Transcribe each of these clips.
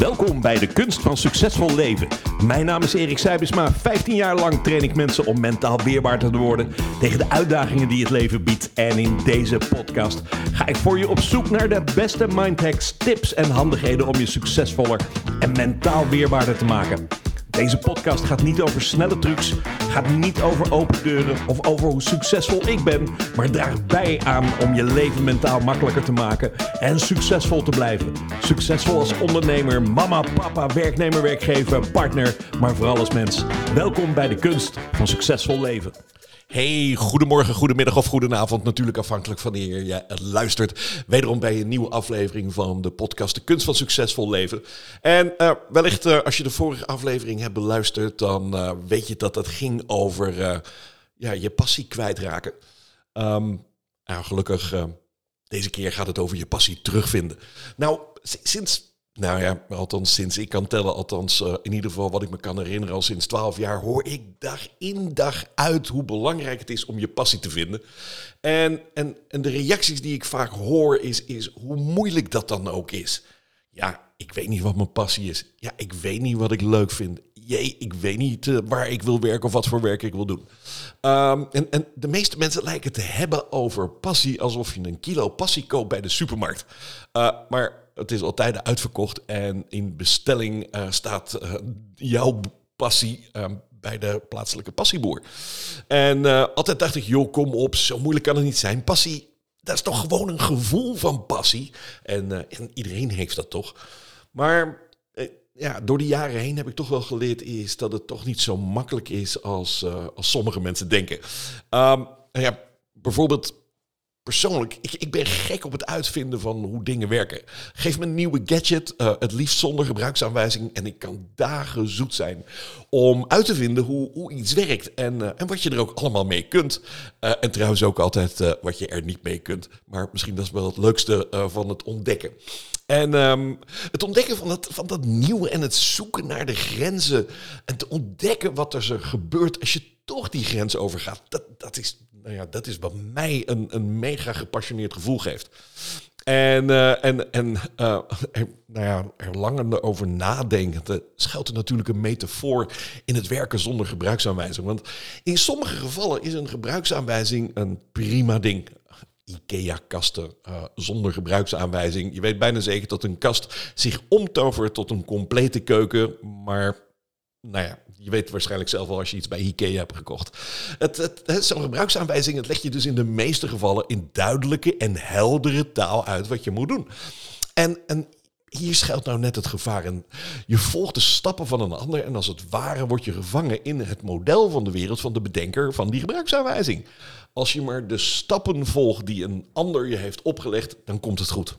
Welkom bij de Kunst van Succesvol Leven. Mijn naam is Erik Seibesma. 15 jaar lang train ik mensen om mentaal weerbaar te worden tegen de uitdagingen die het leven biedt. En in deze podcast ga ik voor je op zoek naar de beste mindhacks, tips en handigheden om je succesvoller en mentaal weerbaarder te maken. Deze podcast gaat niet over snelle trucs, gaat niet over open deuren of over hoe succesvol ik ben, maar draagt bij aan om je leven mentaal makkelijker te maken en succesvol te blijven. Succesvol als ondernemer, mama, papa, werknemer, werkgever, partner, maar vooral als mens. Welkom bij de kunst van succesvol leven. Hey, goedemorgen, goedemiddag of goedenavond. Natuurlijk afhankelijk van wanneer je luistert. Wederom bij een nieuwe aflevering van de podcast De Kunst van Succesvol Leven. En uh, wellicht uh, als je de vorige aflevering hebt beluisterd, dan uh, weet je dat het ging over ja, je passie kwijtraken. Um, nou, gelukkig, deze keer gaat het over je passie terugvinden. Nou, sinds nou ja, althans sinds ik kan tellen, althans uh, in ieder geval wat ik me kan herinneren, al sinds twaalf jaar hoor ik dag in dag uit hoe belangrijk het is om je passie te vinden. En, en, en de reacties die ik vaak hoor is, is hoe moeilijk dat dan ook is. Ja, ik weet niet wat mijn passie is. Ja, ik weet niet wat ik leuk vind. Jee, ik weet niet uh, waar ik wil werken of wat voor werk ik wil doen. Um, en, en de meeste mensen lijken te hebben over passie alsof je een kilo passie koopt bij de supermarkt. Uh, maar het is altijd uitverkocht en in bestelling uh, staat uh, jouw passie uh, bij de plaatselijke passieboer. En altijd dacht ik, joh, kom op, zo moeilijk kan het niet zijn. Passie, dat is toch gewoon een gevoel van passie. En, en iedereen heeft dat toch. Maar ja, door de jaren heen heb ik toch wel geleerd is dat het toch niet zo makkelijk is als, als sommige mensen denken. Um, ja, bijvoorbeeld persoonlijk, ik, ik ben gek op het uitvinden van hoe dingen werken. Geef me een nieuwe gadget, uh, het liefst zonder gebruiksaanwijzing. En ik kan dagen zoet zijn om uit te vinden hoe, hoe iets werkt. En, uh, en wat je er ook allemaal mee kunt. Uh, en trouwens ook altijd wat je er niet mee kunt. Maar misschien dat is wel het leukste van het ontdekken. En um, het ontdekken van dat, van dat nieuwe en het zoeken naar de grenzen. En te ontdekken wat er gebeurt als je toch die grens overgaat. Dat, dat is nou ja, dat is wat mij een, een mega gepassioneerd gevoel geeft. En, uh, en, en uh, er, nou ja, er langer over nadenken, schuilt er natuurlijk een metafoor in het werken zonder gebruiksaanwijzing. Want in sommige gevallen is een gebruiksaanwijzing een prima ding. IKEA-kasten uh, zonder gebruiksaanwijzing. Je weet bijna zeker dat een kast zich omtovert tot een complete keuken, maar nou ja, je weet waarschijnlijk zelf wel als je iets bij IKEA hebt gekocht. Het, het, Zo'n gebruiksaanwijzing het leg je dus in de meeste gevallen in duidelijke en heldere taal uit wat je moet doen. En, en hier schuilt nou net het gevaar in. Je volgt de stappen van een ander en als het ware word je gevangen in het model van de wereld van de bedenker van die gebruiksaanwijzing. Als je maar de stappen volgt die een ander je heeft opgelegd, dan komt het goed.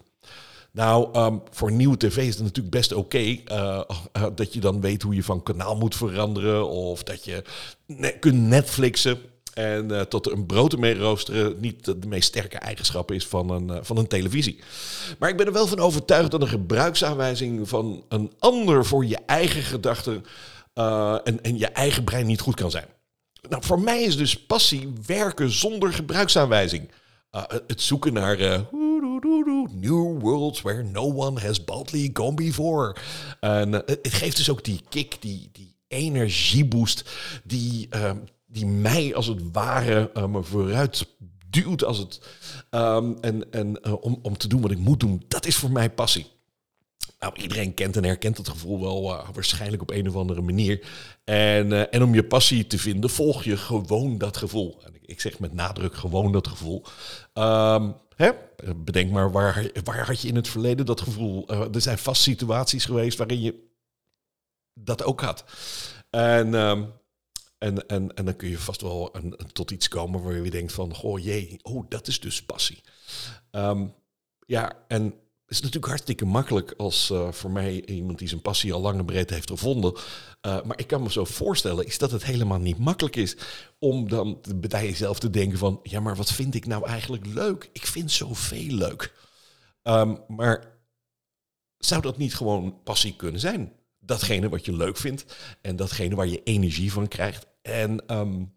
Nou, um, voor nieuwe tv is het natuurlijk best oké uh, uh, dat je dan weet hoe je van kanaal moet veranderen. Of dat je kunt Netflixen. En uh, tot een brood ermee roosteren niet de meest sterke eigenschap is van een, van een televisie. Maar ik ben er wel van overtuigd dat een gebruiksaanwijzing van een ander voor je eigen gedachten en, en je eigen brein niet goed kan zijn. Nou, voor mij is dus passie werken zonder gebruiksaanwijzing. het zoeken naar New worlds where no one has boldly gone before. En uh, het geeft dus ook die kick, die, die energieboost, die, uh, die mij als het ware me vooruit duwt als het, um, en, en uh, om, om te doen wat ik moet doen. Dat is voor mij passie. Nou, iedereen kent en herkent het gevoel wel uh, waarschijnlijk op een of andere manier. En, en om je passie te vinden, volg je gewoon dat gevoel. En ik zeg met nadruk gewoon dat gevoel. Um, Hè? Bedenk maar, waar, waar had je in het verleden dat gevoel? Uh, er zijn vast situaties geweest waarin je dat ook had. En, um, en, en, dan kun je vast wel een, tot iets komen waar je denkt van, goh jee, oh, dat is dus passie. Um, ja, en is natuurlijk hartstikke makkelijk als uh, voor mij iemand die zijn passie al lang en breed heeft gevonden. Uh, maar ik kan me zo voorstellen, is dat het helemaal niet makkelijk is om dan bij jezelf te denken van, ja, maar wat vind ik nou eigenlijk leuk? Ik vind zoveel leuk. Um, maar zou dat niet gewoon passie kunnen zijn? Datgene wat je leuk vindt en datgene waar je energie van krijgt. En um,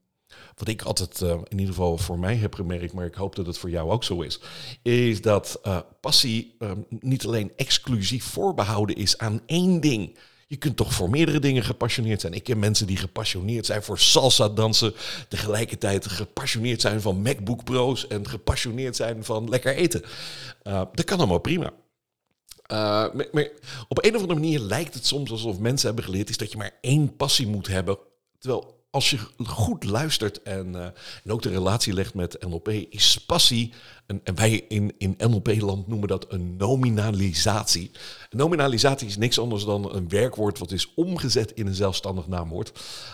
wat ik altijd uh, in ieder geval voor mij heb gemerkt, maar ik hoop dat het voor jou ook zo is, is dat uh, passie uh, niet alleen exclusief voorbehouden is aan één ding. Je kunt toch voor meerdere dingen gepassioneerd zijn. Ik ken mensen die gepassioneerd zijn voor salsa dansen, tegelijkertijd gepassioneerd zijn van MacBook Pro's en gepassioneerd zijn van lekker eten. dat kan allemaal prima. Uh, maar, op een of andere manier lijkt het soms alsof mensen hebben geleerd is dat je maar één passie moet hebben. Terwijl als je goed luistert en, uh, en ook de relatie legt met NLP, is passie, en, wij in, in NLP-land noemen dat een nominalisatie. Nominalisatie is niks anders dan een werkwoord wat is omgezet in een zelfstandig naamwoord.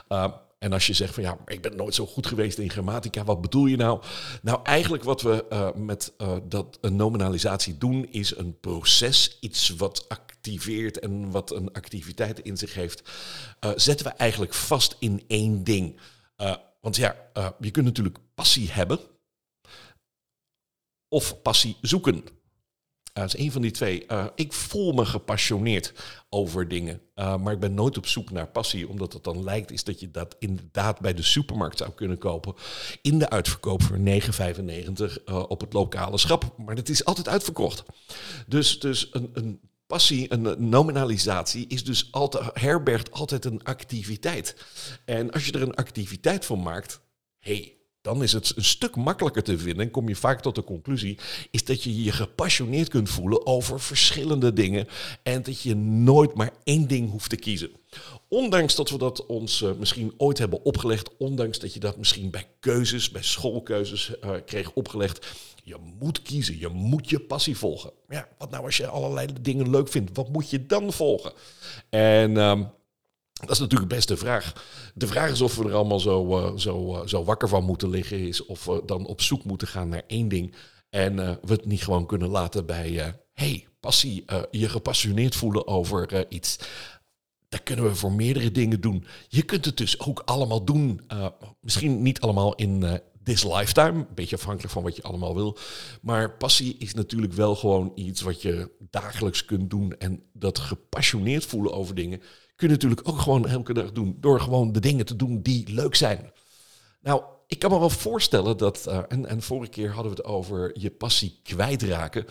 Uh, en als je zegt van ja, ik ben nooit zo goed geweest in grammatica, wat bedoel je nou? Nou, eigenlijk wat we uh, met uh, dat een nominalisatie doen, is een proces, iets wat activeert en wat een activiteit in zich heeft, uh, zetten we eigenlijk vast in één ding. want ja, je kunt natuurlijk passie hebben of passie zoeken. Dat is een van die twee. Uh, ik voel me gepassioneerd over dingen. Uh, maar ik ben nooit op zoek naar passie. Omdat het dan lijkt is dat je dat inderdaad bij de supermarkt zou kunnen kopen. In de uitverkoop voor 9,95 uh, op het lokale schap. Maar dat is altijd uitverkocht. Dus, dus een, een passie, een nominalisatie, is dus altijd, herbergt altijd een activiteit. En als je er een activiteit van maakt, hey, dan is het een stuk makkelijker te vinden. En kom je vaak tot de conclusie, is dat je je gepassioneerd kunt voelen over verschillende dingen. En dat je nooit maar één ding hoeft te kiezen. Ondanks dat we dat ons uh, misschien ooit hebben opgelegd, ondanks dat je dat misschien bij keuzes, bij schoolkeuzes uh, kreeg opgelegd. Je moet kiezen, je moet je passie volgen. Ja, wat nou als je allerlei dingen leuk vindt, wat moet je dan volgen? En um, dat is natuurlijk best de vraag. De vraag is of we er allemaal zo, uh, zo, uh, zo wakker van moeten liggen, is of we dan op zoek moeten gaan naar één ding. En uh, we het niet gewoon kunnen laten bij, hey, passie, je gepassioneerd voelen over iets. Dat kunnen we voor meerdere dingen doen. Je kunt het dus ook allemaal doen. misschien niet allemaal in this lifetime, een beetje afhankelijk van wat je allemaal wil. Maar passie is natuurlijk wel gewoon iets wat je dagelijks kunt doen. En dat gepassioneerd voelen over dingen kun je natuurlijk ook gewoon elke dag doen. Door gewoon de dingen te doen die leuk zijn. Nou, ik kan me wel voorstellen dat, uh, en, en vorige keer hadden we het over je passie kwijtraken.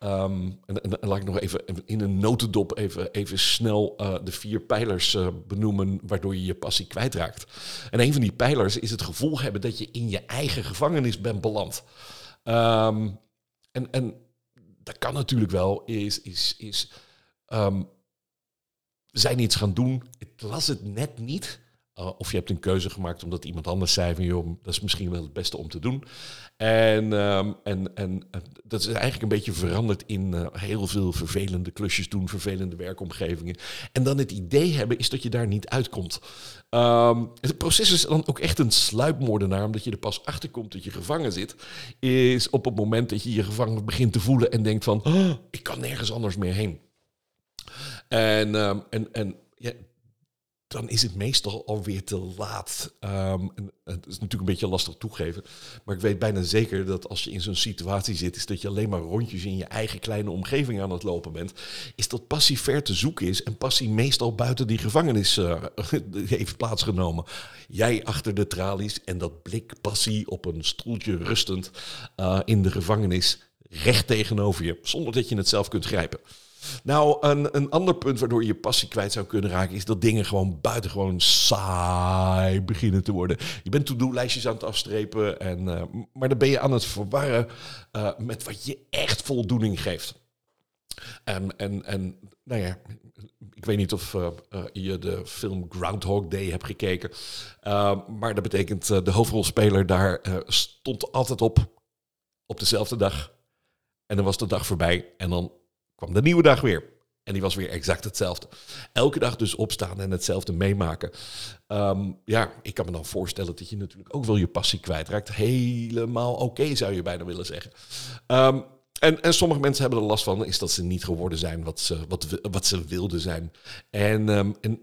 Um, en, en, laat ik nog even in een notendop even, even snel uh, de vier pijlers uh, benoemen waardoor je je passie kwijtraakt. En een van die pijlers is het gevoel hebben dat je in je eigen gevangenis bent beland. Um, en, en dat kan natuurlijk wel, is, is, is um, zijn iets gaan doen. Het was het net niet. Uh, of je hebt een keuze gemaakt omdat iemand anders zei van joh, dat is misschien wel het beste om te doen. En, um, en, en dat is eigenlijk een beetje veranderd in uh, heel veel vervelende klusjes doen, vervelende werkomgevingen. En dan het idee hebben is dat je daar niet uitkomt. Um, het proces is dan ook echt een sluipmoordenaar, omdat je er pas achter komt dat je gevangen zit. Is op het moment dat je je gevangen begint te voelen en denkt van oh, ik kan nergens anders meer heen. En, um, en, en ja, dan is het meestal alweer te laat. Um, het is natuurlijk een beetje lastig toegeven. Maar ik weet bijna zeker dat als je in zo'n situatie zit, is dat je alleen maar rondjes in je eigen kleine omgeving aan het lopen bent. Is dat passie ver te zoeken is en passie meestal buiten die gevangenis uh, heeft plaatsgenomen. Jij achter de tralies en dat blik passie op een stoeltje rustend uh, in de gevangenis recht tegenover je, zonder dat je het zelf kunt grijpen. Nou, een, een ander punt waardoor je je passie kwijt zou kunnen raken, is dat dingen gewoon buitengewoon saai beginnen te worden. Je bent to-do-lijstjes aan het afstrepen, en, uh, maar dan ben je aan het verwarren uh, met wat je echt voldoening geeft. En, en, en nou ja, ik weet niet of uh, je de film Groundhog Day hebt gekeken. Maar dat betekent de hoofdrolspeler daar stond altijd op, op dezelfde dag. En dan was de dag voorbij en dan kwam de nieuwe dag weer. En die was weer exact hetzelfde. Elke dag dus opstaan en hetzelfde meemaken. Um, ja, ik kan me dan voorstellen dat je natuurlijk ook wel je passie kwijtraakt. Helemaal oké zou je bijna willen zeggen. Um, en, en sommige mensen hebben er last van, is dat ze niet geworden zijn wat ze, wat, wat ze wilden zijn. En, um, en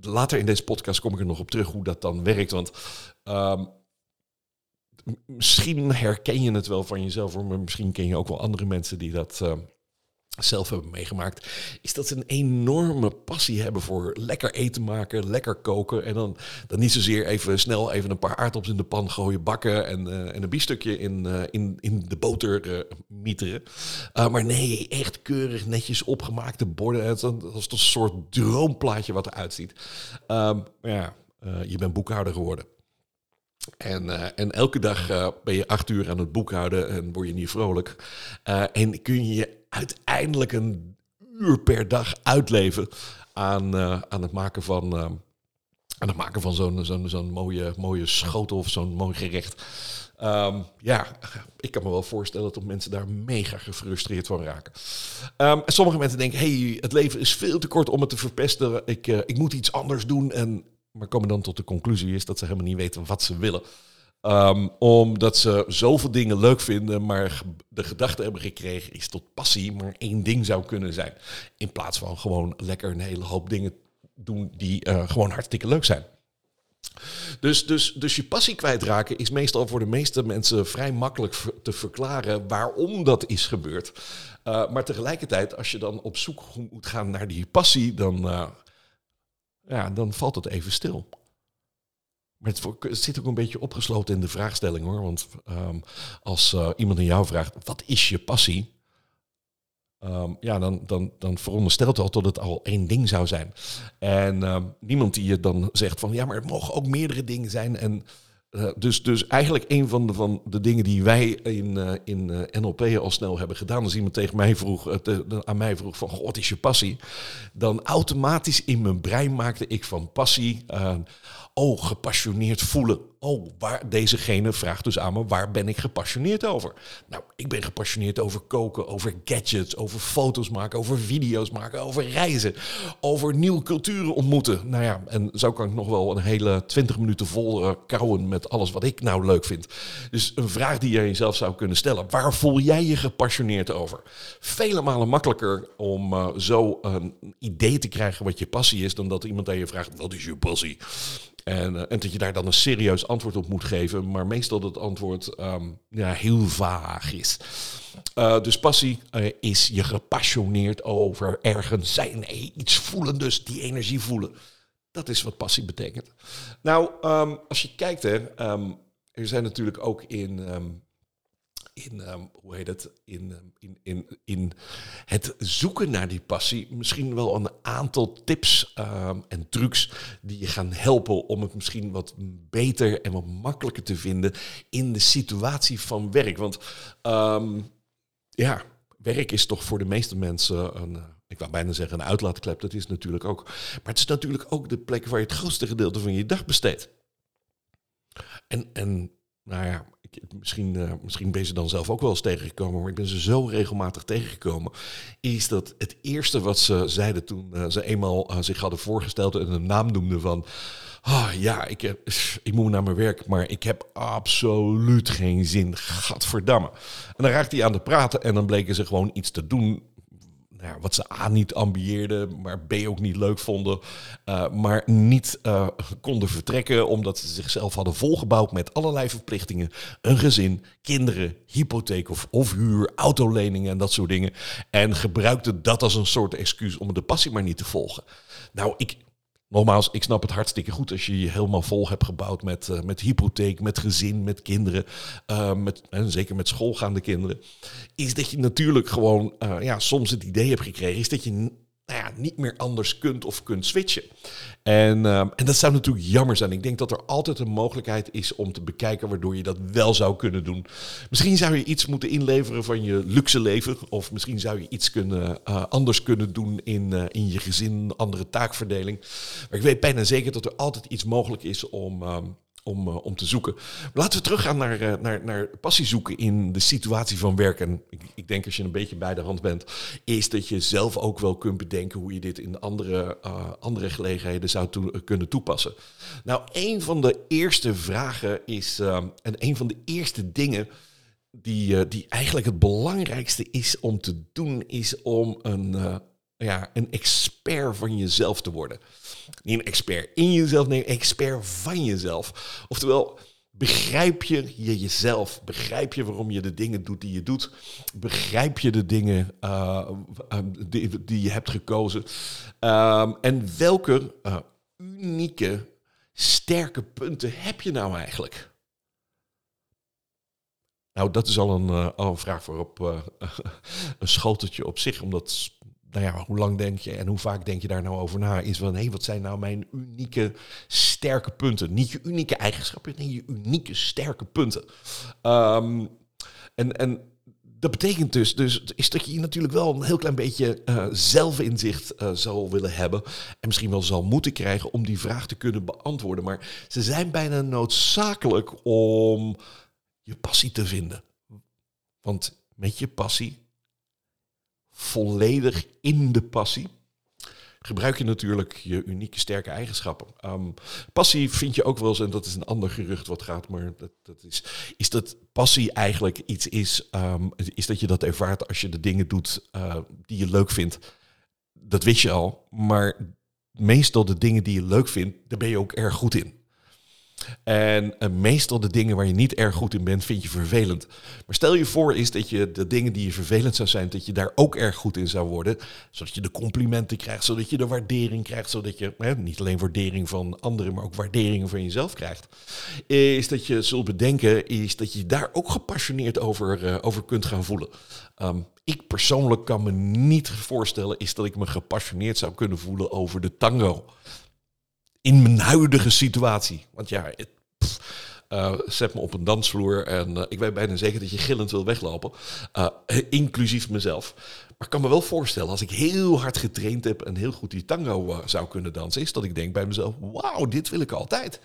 later in deze podcast kom ik er nog op terug hoe dat dan werkt. Want misschien herken je het wel van jezelf, maar misschien ken je ook wel andere mensen die dat zelf hebben meegemaakt, is dat ze een enorme passie hebben voor lekker eten maken, lekker koken. En dan, dan niet zozeer even snel even een paar aardappels in de pan gooien, bakken en, uh, en een biefstukje in, uh, in, in de boter uh, mieteren. maar nee, echt keurig netjes opgemaakte borden. Het is een soort droomplaatje wat eruit ziet. Um, ja, je bent boekhouder geworden. En, en elke dag ben je acht uur aan het boekhouden en word je niet vrolijk. en kun je je uiteindelijk een uur per dag uitleven aan, uh, aan het maken van, uh, aan het maken van zo'n zo'n zo'n mooie, mooie schotel of zo'n mooi gerecht. Um, ja, ik kan me wel voorstellen dat mensen daar mega gefrustreerd van raken. En sommige mensen denken, hey, het leven is veel te kort om het te verpesten. Ik, uh, ik moet iets anders doen. En, maar komen dan tot de conclusie is dat ze helemaal niet weten wat ze willen. Um, omdat ze zoveel dingen leuk vinden, maar de gedachte hebben gekregen is tot passie maar één ding zou kunnen zijn. In plaats van gewoon lekker een hele hoop dingen doen die uh, gewoon hartstikke leuk zijn. Dus, dus, dus je passie kwijtraken is meestal voor de meeste mensen vrij makkelijk te verklaren waarom dat is gebeurd. Uh, maar tegelijkertijd, als je dan op zoek moet gaan naar die passie, dan, uh, ja, dan valt het even stil. Maar het, zit ook een beetje opgesloten in de vraagstelling hoor. Want um, als uh, iemand aan jou vraagt, wat is je passie? Um, ja, dan, dan, dan veronderstelt al dat het al één ding zou zijn. En um, niemand die je dan zegt van, ja, maar het mogen ook meerdere dingen zijn. En uh, dus, dus eigenlijk een van de, van de dingen die wij in, uh, in uh, NLP al snel hebben gedaan, als iemand tegen mij vroeg, aan mij vroeg van, God is je passie? Dan automatisch in mijn brein maakte ik van passie oh, gepassioneerd voelen. Oh, dezegene vraagt dus aan me, waar ben ik gepassioneerd over? Nou, ik ben gepassioneerd over koken, over gadgets, over foto's maken, over video's maken, over reizen, over nieuwe culturen ontmoeten. Nou ja, en zo kan ik nog wel een hele twintig minuten vol uh, kouwen met alles wat ik nou leuk vind. Dus een vraag die je jezelf zou kunnen stellen, waar voel jij je gepassioneerd over? Vele malen makkelijker om uh, zo een idee te krijgen wat je passie is, dan dat iemand aan je vraagt, wat is je passie? En, uh, en, dat je daar dan een serieus antwoord op moet geven, maar meestal dat antwoord um, ja, heel vaag is. Uh, dus passie uh, is je gepassioneerd over ergens zijn, iets voelen, dus die energie voelen. Dat is wat passie betekent. Nou, um, als je kijkt, hè, um, er zijn natuurlijk ook in in, um, hoe heet het, in, um, in, in, in het zoeken naar die passie misschien wel een aantal tips um, en trucs die je gaan helpen om het misschien wat beter en wat makkelijker te vinden in de situatie van werk. Want ja, werk is toch voor de meeste mensen een, ik wou bijna zeggen een uitlaatklep, dat is natuurlijk ook. Maar het is natuurlijk ook de plek waar je het grootste gedeelte van je dag besteedt. En, en nou ja, misschien, uh, misschien ben je ze dan zelf ook wel eens tegengekomen, maar ik ben ze zo regelmatig tegengekomen. Is dat het eerste wat ze zeiden toen uh, ze eenmaal uh, zich hadden voorgesteld en een naam noemden van. Oh, ja, ik, ik moet naar mijn werk, maar ik heb absoluut geen zin. Gadverdamme. En dan raakte hij aan de praten en dan bleken ze gewoon iets te doen nou wat ze A niet ambieerden, maar B ook niet leuk vonden. Uh, maar niet uh, konden vertrekken omdat ze zichzelf hadden volgebouwd met allerlei verplichtingen. Een gezin, kinderen, hypotheek of, of huur, autoleningen en dat soort dingen. En gebruikten dat als een soort excuus om de passie maar niet te volgen. Nou, ik, Nogmaals, ik snap het hartstikke goed als je je helemaal vol hebt gebouwd met, uh, met hypotheek, met gezin, met kinderen, uh, met, en zeker met schoolgaande kinderen. Is dat je natuurlijk gewoon ja, soms het idee hebt gekregen, is dat je nou ja, niet meer anders kunt of kunt switchen. En, uh, en dat zou natuurlijk jammer zijn. Ik denk dat er altijd een mogelijkheid is om te bekijken waardoor je dat wel zou kunnen doen. Misschien zou je iets moeten inleveren van je luxe leven. Of misschien zou je iets kunnen, uh, anders kunnen doen in, uh, in je gezin, andere taakverdeling. Maar ik weet bijna zeker dat er altijd iets mogelijk is om, ehm, om, uh, om te zoeken. laten we teruggaan naar, uh, naar, naar passie zoeken in de situatie van werken. Ik, ik, denk als je een beetje bij de hand bent, is dat je zelf ook wel kunt bedenken hoe je dit in andere, uh, andere gelegenheden zou kunnen toepassen. Nou, een van de eerste vragen is, en een van de eerste dingen die, die eigenlijk het belangrijkste is om te doen, is om een, ja, een expert van jezelf te worden. Niet een expert in jezelf, nee, een expert van jezelf. Oftewel, Begrijp je, je jezelf? Begrijp je waarom je de dingen doet die je doet? Begrijp je de dingen uh, die, die, je hebt gekozen? Um, en welke uh, unieke, sterke punten heb je nou eigenlijk? Nou, dat is al een, al een vraag voor op een schoteltje op zich, omdat nou ja, hoe lang denk je en hoe vaak denk je daar nou over na? Is van, hé, wat zijn nou mijn unieke sterke punten? Niet je unieke eigenschappen, nee, je unieke sterke punten. Um, en, en dat betekent dus, dus is dat je natuurlijk wel een heel klein beetje uh, zelfinzicht uh, zal willen hebben. En misschien wel zal moeten krijgen om die vraag te kunnen beantwoorden. Maar ze zijn bijna noodzakelijk om je passie te vinden. Want met je passie volledig in de passie, gebruik je natuurlijk je unieke sterke eigenschappen. Um, passie vind je ook wel eens, en dat is een ander gerucht wat gaat, maar dat, dat is, is dat passie eigenlijk iets is, um, is dat je dat ervaart als je de dingen doet uh, die je leuk vindt. Dat wist je al, maar meestal de dingen die je leuk vindt, daar ben je ook erg goed in. En uh, meestal de dingen waar je niet erg goed in bent, vind je vervelend. Maar stel je voor is dat je de dingen die je vervelend zou zijn, dat je daar ook erg goed in zou worden. Zodat je de complimenten krijgt, zodat je de waardering krijgt, zodat je niet alleen waardering van anderen, maar ook waarderingen van jezelf krijgt. Is dat je zult bedenken, is dat je daar ook gepassioneerd over, uh, over kunt gaan voelen. Um, ik persoonlijk kan me niet voorstellen, is dat ik me gepassioneerd zou kunnen voelen over de tango in mijn huidige situatie. Want ja, uh, zet me op een dansvloer en uh, ik weet bijna zeker dat je gillend wil weglopen. Uh, inclusief mezelf. Maar ik kan me wel voorstellen, als ik heel hard getraind heb en heel goed die tango zou kunnen dansen, is dat ik denk bij mezelf, wauw, dit wil ik altijd.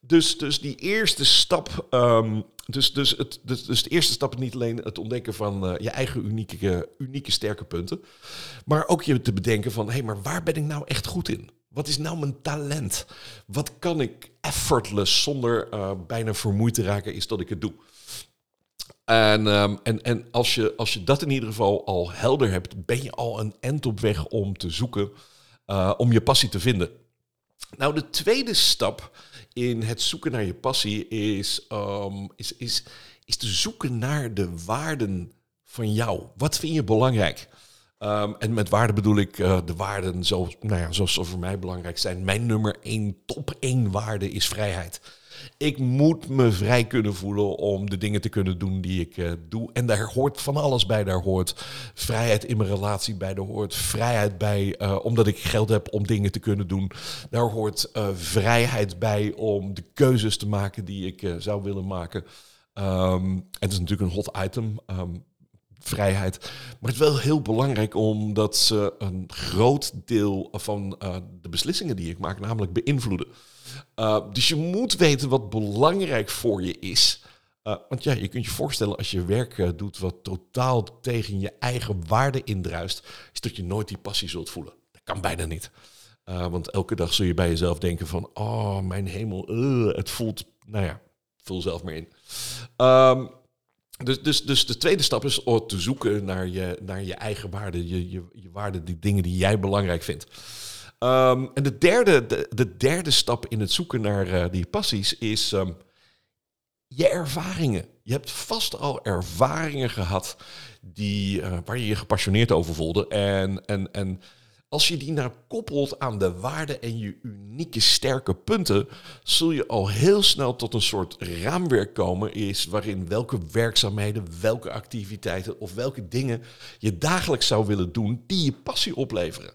Dus, dus die eerste stap, um, dus, dus, het, dus, dus de eerste stap is niet alleen het ontdekken van je eigen unieke, unieke sterke punten, maar ook je te bedenken van, hé, hey, maar waar ben ik nou echt goed in? Wat is nou mijn talent? Wat kan ik effortless zonder uh, bijna vermoeid te raken, is dat ik het doe. En, um, en, en als, je, als je dat in ieder geval al helder hebt, ben je al een end op weg om te zoeken, uh, om je passie te vinden. Nou, de tweede stap in het zoeken naar je passie is, um, is, is, is te zoeken naar de waarden van jou. Wat vind je belangrijk? Um, en met waarde bedoel ik uh, de waarden zo, nou ja, zoals ze voor mij belangrijk zijn. Mijn nummer één, top één waarde is vrijheid. Ik moet me vrij kunnen voelen om de dingen te kunnen doen die ik uh, doe. En daar hoort van alles bij. Daar hoort vrijheid in mijn relatie bij. Daar hoort vrijheid bij uh, omdat ik geld heb om dingen te kunnen doen. Daar hoort vrijheid bij om de keuzes te maken die ik zou willen maken. Um, en het is natuurlijk een hot item. Um, vrijheid. Maar het is wel heel belangrijk omdat ze een groot deel van uh, de beslissingen die ik maak namelijk beïnvloeden. Uh, dus je moet weten wat belangrijk voor je is. Uh, want ja, je kunt je voorstellen als je werk doet wat totaal tegen je eigen waarde indruist, is dat je nooit die passie zult voelen. Dat kan bijna niet. want elke dag zul je bij jezelf denken van, oh mijn hemel, het voelt, nou ja, vul zelf maar in. Um, dus, dus, dus de tweede stap is om te zoeken naar je, naar je eigen waarden, je, je, je waarden, die dingen die jij belangrijk vindt. Um, en de derde, de, de, derde stap in het zoeken naar uh, die passies is um, je ervaringen. Je hebt vast al ervaringen gehad die, uh, waar je je gepassioneerd over voelde. En, en, en als je die nou koppelt aan de waarden en je unieke sterke punten, zul je al heel snel tot een soort raamwerk komen is waarin welke werkzaamheden, welke activiteiten of welke dingen je dagelijks zou willen doen die je passie opleveren.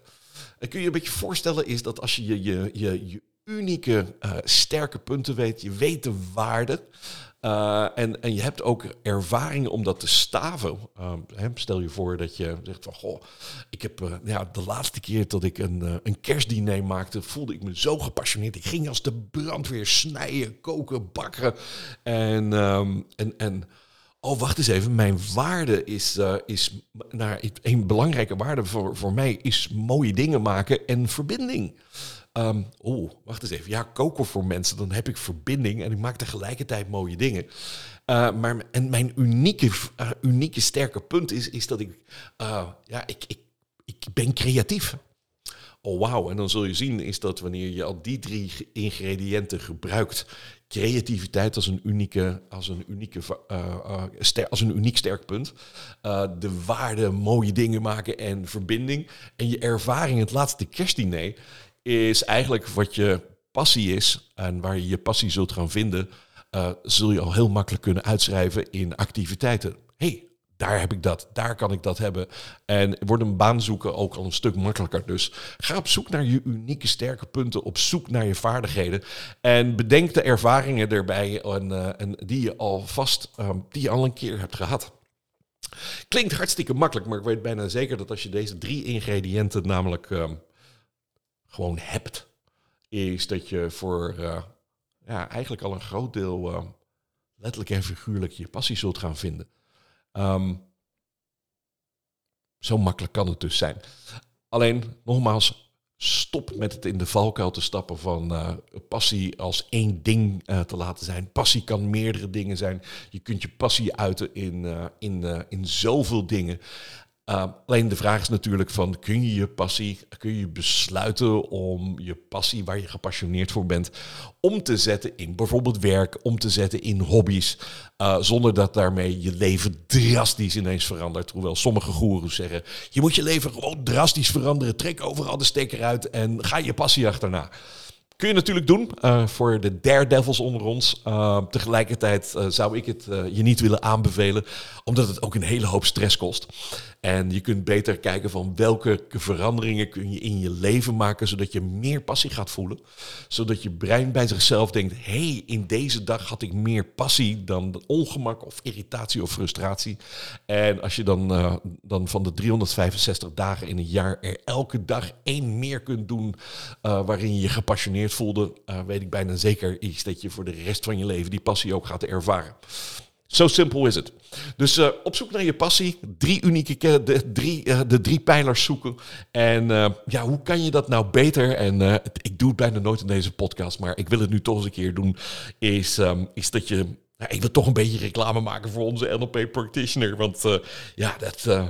En kun je een beetje voorstellen is dat als je je, je, je, unieke uh, sterke punten weet, je weet de waarden, uh, en, en je hebt ook ervaring om dat te staven. Uh, stel je voor dat je zegt van, goh, ik heb uh, ja, de laatste keer dat ik een, een kerstdiner maakte, voelde ik me zo gepassioneerd. Ik ging als de brandweer snijden, koken, bakken. En, um, en, en oh, wacht eens even, mijn waarde is, is nou, een belangrijke waarde voor, voor mij is mooie dingen maken en verbinding. Um, Oeh, wacht eens even. Ja, koken voor mensen, dan heb ik verbinding en ik maak tegelijkertijd mooie dingen. Uh, maar en mijn unieke, uh, unieke sterke punt is, is dat ik, uh, ja, ik, ik, ik ben creatief. oh wauw. En dan zul je zien is dat wanneer je al die drie ingrediënten gebruikt, creativiteit als een unieke, als een unieke, ster, als een uniek sterk punt, de waarde, mooie dingen maken en verbinding en je ervaring, het laatste kerstdiner, is eigenlijk wat je passie is en waar je je passie zult gaan vinden, zul je al heel makkelijk kunnen uitschrijven in activiteiten. hey, daar heb ik dat, daar kan ik dat hebben. En wordt een baan zoeken ook al een stuk makkelijker. Dus ga op zoek naar je unieke sterke punten, op zoek naar je vaardigheden. En bedenk de ervaringen erbij en, en die je al vast, um, die je al een keer hebt gehad. Klinkt hartstikke makkelijk, maar ik weet bijna zeker dat als je deze drie ingrediënten namelijk um, gewoon hebt, is dat je voor uh, ja, eigenlijk al een groot deel uh, letterlijk en figuurlijk je passie zult gaan vinden. Um, zo makkelijk kan het dus zijn. Alleen, nogmaals, stop met het in de valkuil te stappen van uh, passie als één ding te laten zijn. Passie kan meerdere dingen zijn. Je kunt je passie uiten in, in, in zoveel dingen. Uh, alleen de vraag is natuurlijk van, kun je je passie, kun je besluiten om je passie waar je gepassioneerd voor bent, om te zetten in bijvoorbeeld werk, om te zetten in hobby's, uh, zonder dat daarmee je leven drastisch ineens verandert. Hoewel sommige goeroes zeggen, je moet je leven gewoon drastisch veranderen, trek overal de stekker uit en ga je passie achterna. Kun je natuurlijk doen uh, voor de daredevils onder ons. Uh, tegelijkertijd uh, zou ik het je niet willen aanbevelen, omdat het ook een hele hoop stress kost. En je kunt beter kijken van welke veranderingen kun je in je leven maken, zodat je meer passie gaat voelen. Zodat je brein bij zichzelf denkt, hé, hey, in deze dag had ik meer passie dan ongemak of irritatie of frustratie. En als je dan, dan van de 365 dagen in een jaar er elke dag één meer kunt doen waarin je je gepassioneerd voelde, uh, weet ik bijna zeker is dat je voor de rest van je leven die passie ook gaat ervaren. Zo simpel is het. Dus uh, op zoek naar je passie, drie unieke, de drie, uh, de drie pijlers zoeken. En uh, ja, hoe kan je dat nou beter? En ik doe het bijna nooit in deze podcast, maar ik wil het nu toch eens een keer doen. Is, um, is dat je, nou, ik wil toch een beetje reclame maken voor onze NLP practitioner. Want ja, dat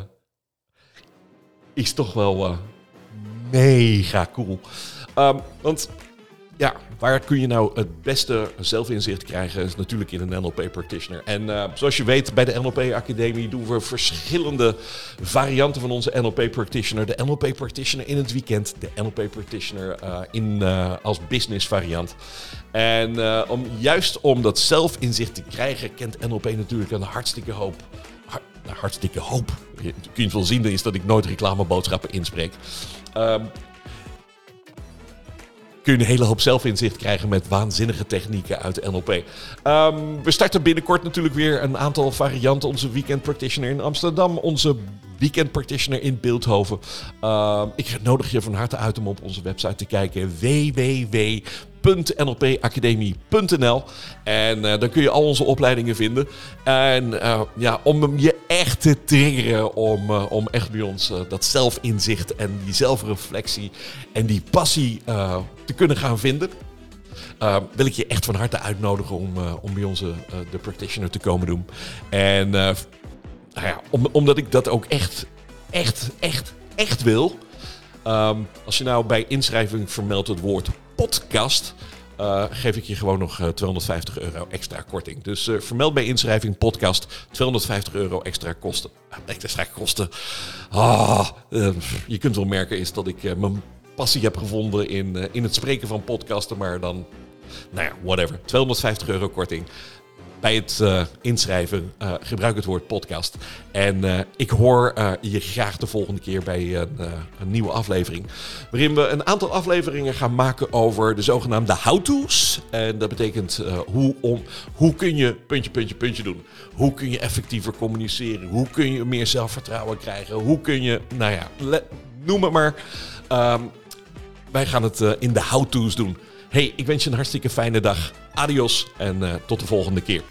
is toch wel mega cool. Um, want ja, waar kun je nou het beste zelfinzicht krijgen? Is natuurlijk in een NLP Practitioner. En uh, zoals je weet, bij de NLP Academie doen we verschillende varianten van onze NLP Practitioner. De NLP Practitioner in het weekend, de NLP Practitioner uh, in, uh, als business variant. En om, juist om dat zelfinzicht te krijgen, kent NLP natuurlijk een hartstikke hoop. Hartstikke hoop. Je kunt wel zien is dat ik nooit reclameboodschappen inspreek. Um, kun je een hele hoop zelfinzicht krijgen met waanzinnige technieken uit NLP. Um, we starten binnenkort natuurlijk weer een aantal varianten. Onze Weekend Practitioner in Amsterdam, onze Weekend Practitioner in Beeldhoven. Uh, ik nodig je van harte uit om op onze website te kijken www www.nlpacademie.nl. En uh, dan kun je al onze opleidingen vinden. En uh, ja, om je echt te triggeren om, uh, om echt bij ons dat zelfinzicht en die zelfreflectie en die passie te kunnen gaan vinden. wil ik je echt van harte uitnodigen om, om bij onze de practitioner te komen doen. En nou ja, om, omdat ik dat ook echt, echt, echt, echt wil. Um, als je nou bij inschrijving vermeldt het woord podcast, uh, geef ik je gewoon nog uh, 250 euro extra korting. Dus uh, vermeld bij inschrijving podcast 250 euro extra kosten. extra kosten. Ah, je kunt wel merken is dat ik mijn passie heb gevonden in, in het spreken van podcasten, maar dan, nou ja, whatever. 250 euro korting bij het uh, inschrijven uh, gebruik het woord podcast. En uh, ik hoor je graag de volgende keer bij een, een, nieuwe aflevering. Waarin we een aantal afleveringen gaan maken over de zogenaamde how-to's. En dat betekent hoe, om, hoe kun je puntje, puntje, puntje doen. Hoe kun je effectiever communiceren? Hoe kun je meer zelfvertrouwen krijgen? Hoe kun je, nou ja, noem het maar. Um, wij gaan het in de how-to's doen. Hey, ik wens je een hartstikke fijne dag. Adios en eh, tot de volgende keer.